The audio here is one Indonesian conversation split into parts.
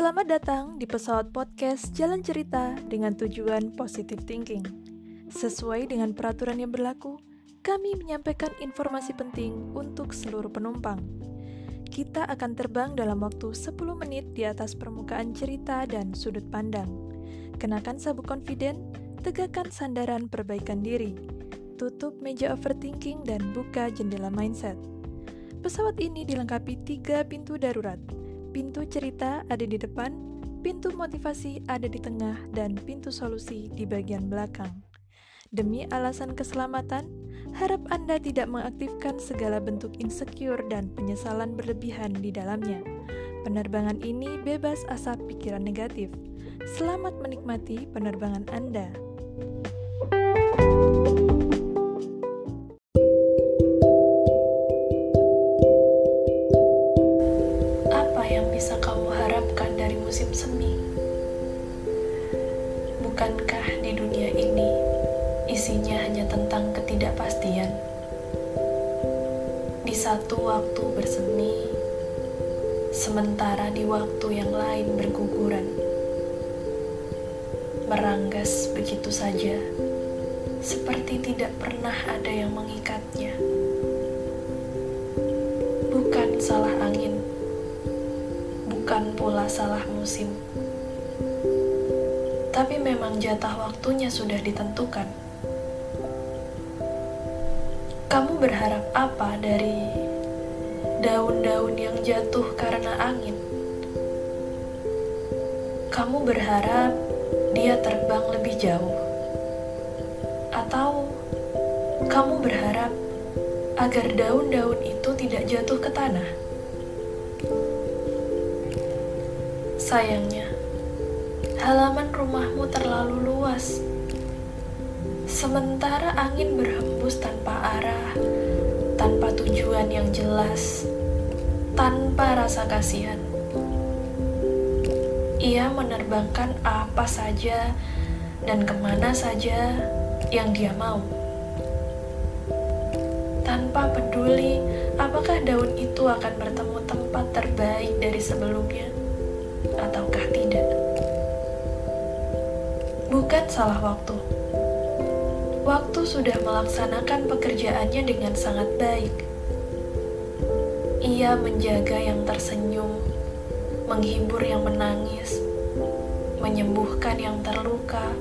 Selamat datang di pesawat podcast Jalan Cerita dengan tujuan positive thinking. Sesuai dengan peraturan yang berlaku, kami menyampaikan informasi penting untuk seluruh penumpang. Kita akan terbang dalam waktu 10 menit di atas permukaan cerita dan sudut pandang. Kenakan sabuk confident, tegakkan sandaran perbaikan diri, tutup meja overthinking dan buka jendela mindset. Pesawat ini dilengkapi tiga pintu darurat, Pintu cerita ada di depan, pintu motivasi ada di tengah, dan pintu solusi di bagian belakang. Demi alasan keselamatan, harap Anda tidak mengaktifkan segala bentuk insecure dan penyesalan berlebihan di dalamnya. Penerbangan ini bebas asap pikiran negatif. Selamat menikmati penerbangan Anda. Bukankah di dunia ini isinya hanya tentang ketidakpastian? Di satu waktu bersemi, sementara di waktu yang lain berguguran. Meranggas begitu saja, seperti tidak pernah ada yang mengikatnya. Bukan salah angin bukan pula salah musim. Tapi memang jatah waktunya sudah ditentukan. Kamu berharap apa dari daun-daun yang jatuh karena angin? Kamu berharap dia terbang lebih jauh? Atau kamu berharap agar daun-daun itu tidak jatuh ke tanah? Sayangnya, halaman rumahmu terlalu luas. Sementara angin berhembus tanpa arah, tanpa tujuan yang jelas, tanpa rasa kasihan. Ia menerbangkan apa saja dan ke mana saja yang dia mau. Tanpa peduli apakah daun itu akan bertemu tempat terbaik dari sebelumnya ataukah tidak. Bukan salah waktu. Waktu sudah melaksanakan pekerjaannya dengan sangat baik. Ia menjaga yang tersenyum, menghibur yang menangis, menyembuhkan yang terluka,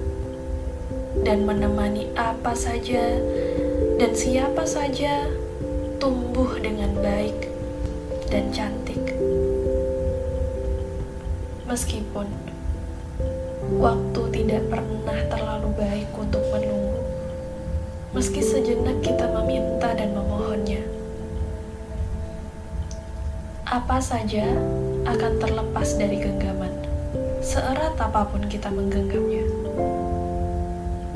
dan menemani apa saja dan siapa saja tumbuh dengan baik dan cantik meskipun waktu tidak pernah terlalu baik untuk menunggu, meski sejenak kita meminta dan memohonnya. Apa saja akan terlepas dari genggaman, seerat apa pun kita menggenggamnya.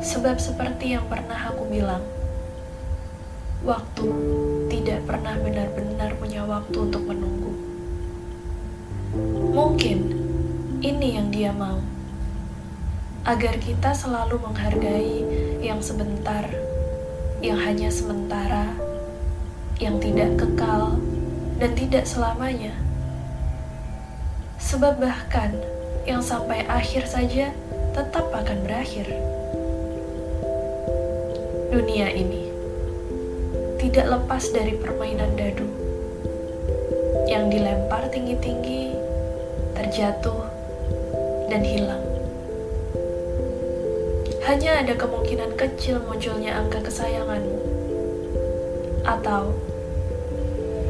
Sebab seperti yang pernah aku bilang, waktu tidak pernah benar-benar punya waktu untuk menunggu. Mungkin ini yang dia mau. Agar kita selalu menghargai yang sebentar, yang hanya sementara, yang tidak kekal, dan tidak selamanya. Sebab bahkan yang sampai akhir saja tetap akan berakhir. Dunia ini tidak lepas dari permainan dadu yang dilempar tinggi-tinggi, terjatuh, dan hilang. Hanya ada kemungkinan kecil munculnya angka kesayanganmu, atau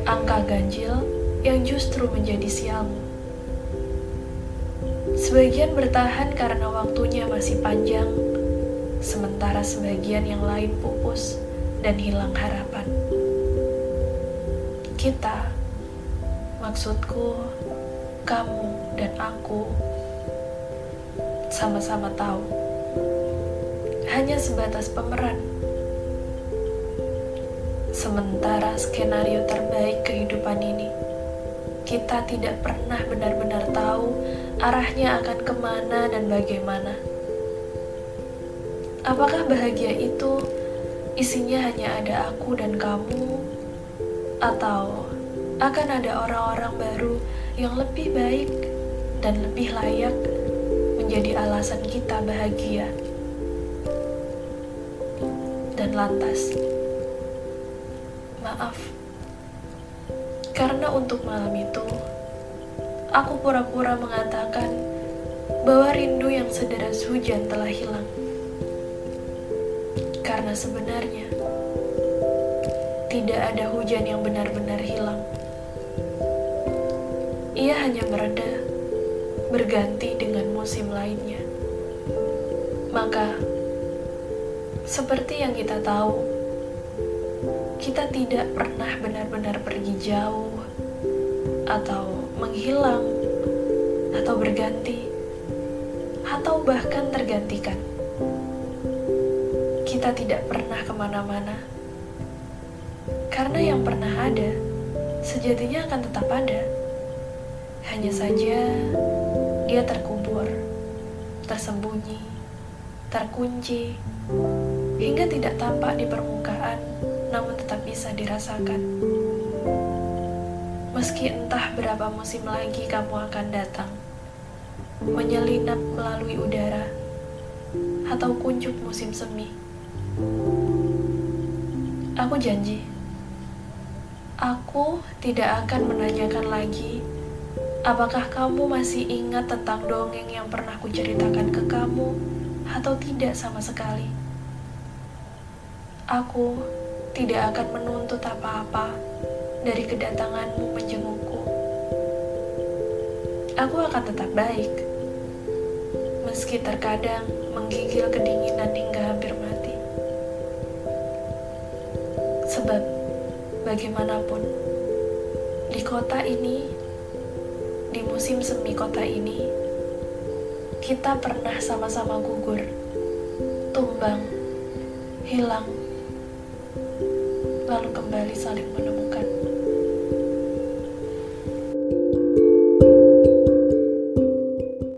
angka ganjil yang justru menjadi sialmu. Sebagian bertahan karena waktunya masih panjang, sementara sebagian yang lain pupus dan hilang harapan. Kita, maksudku, kamu dan aku sama-sama tahu. Hanya sebatas pemeran. Sementara skenario terbaik kehidupan ini, kita tidak pernah benar-benar tahu arahnya akan ke mana dan bagaimana. Apakah bahagia itu isinya hanya ada aku dan kamu, atau akan ada orang-orang baru yang lebih baik dan lebih layak menjadi alasan kita bahagia. Dan lantas, maaf, karena untuk malam itu aku pura-pura mengatakan bahwa rindu yang sederas hujan telah hilang. Karena sebenarnya tidak ada hujan yang benar-benar hilang. Ia hanya mereda, berganti dengan musim lainnya. Maka, seperti yang kita tahu, kita tidak pernah benar-benar pergi jauh atau menghilang atau berganti atau bahkan tergantikan. Kita tidak pernah ke mana-mana karena yang pernah ada, sejatinya akan tetap ada. Hanya saja, dia terkubur, tersembunyi, terkunci, hingga tidak tampak di permukaan, namun tetap bisa dirasakan. Meski entah berapa musim lagi kamu akan datang, menyelinap melalui udara, atau kuncup musim semi. Aku janji Aku tidak akan menanyakan lagi apakah kamu masih ingat tentang dongeng yang pernah kuceritakan ke kamu atau tidak sama sekali. Aku tidak akan menuntut apa-apa dari kedatanganmu menjengukku. Aku akan tetap baik, meski terkadang menggigil kedinginan hingga hampir mati. Sebab bagaimanapun di kota ini, di musim semi kota ini, kita pernah sama-sama gugur, tumbang, hilang, lalu kembali saling menemukan.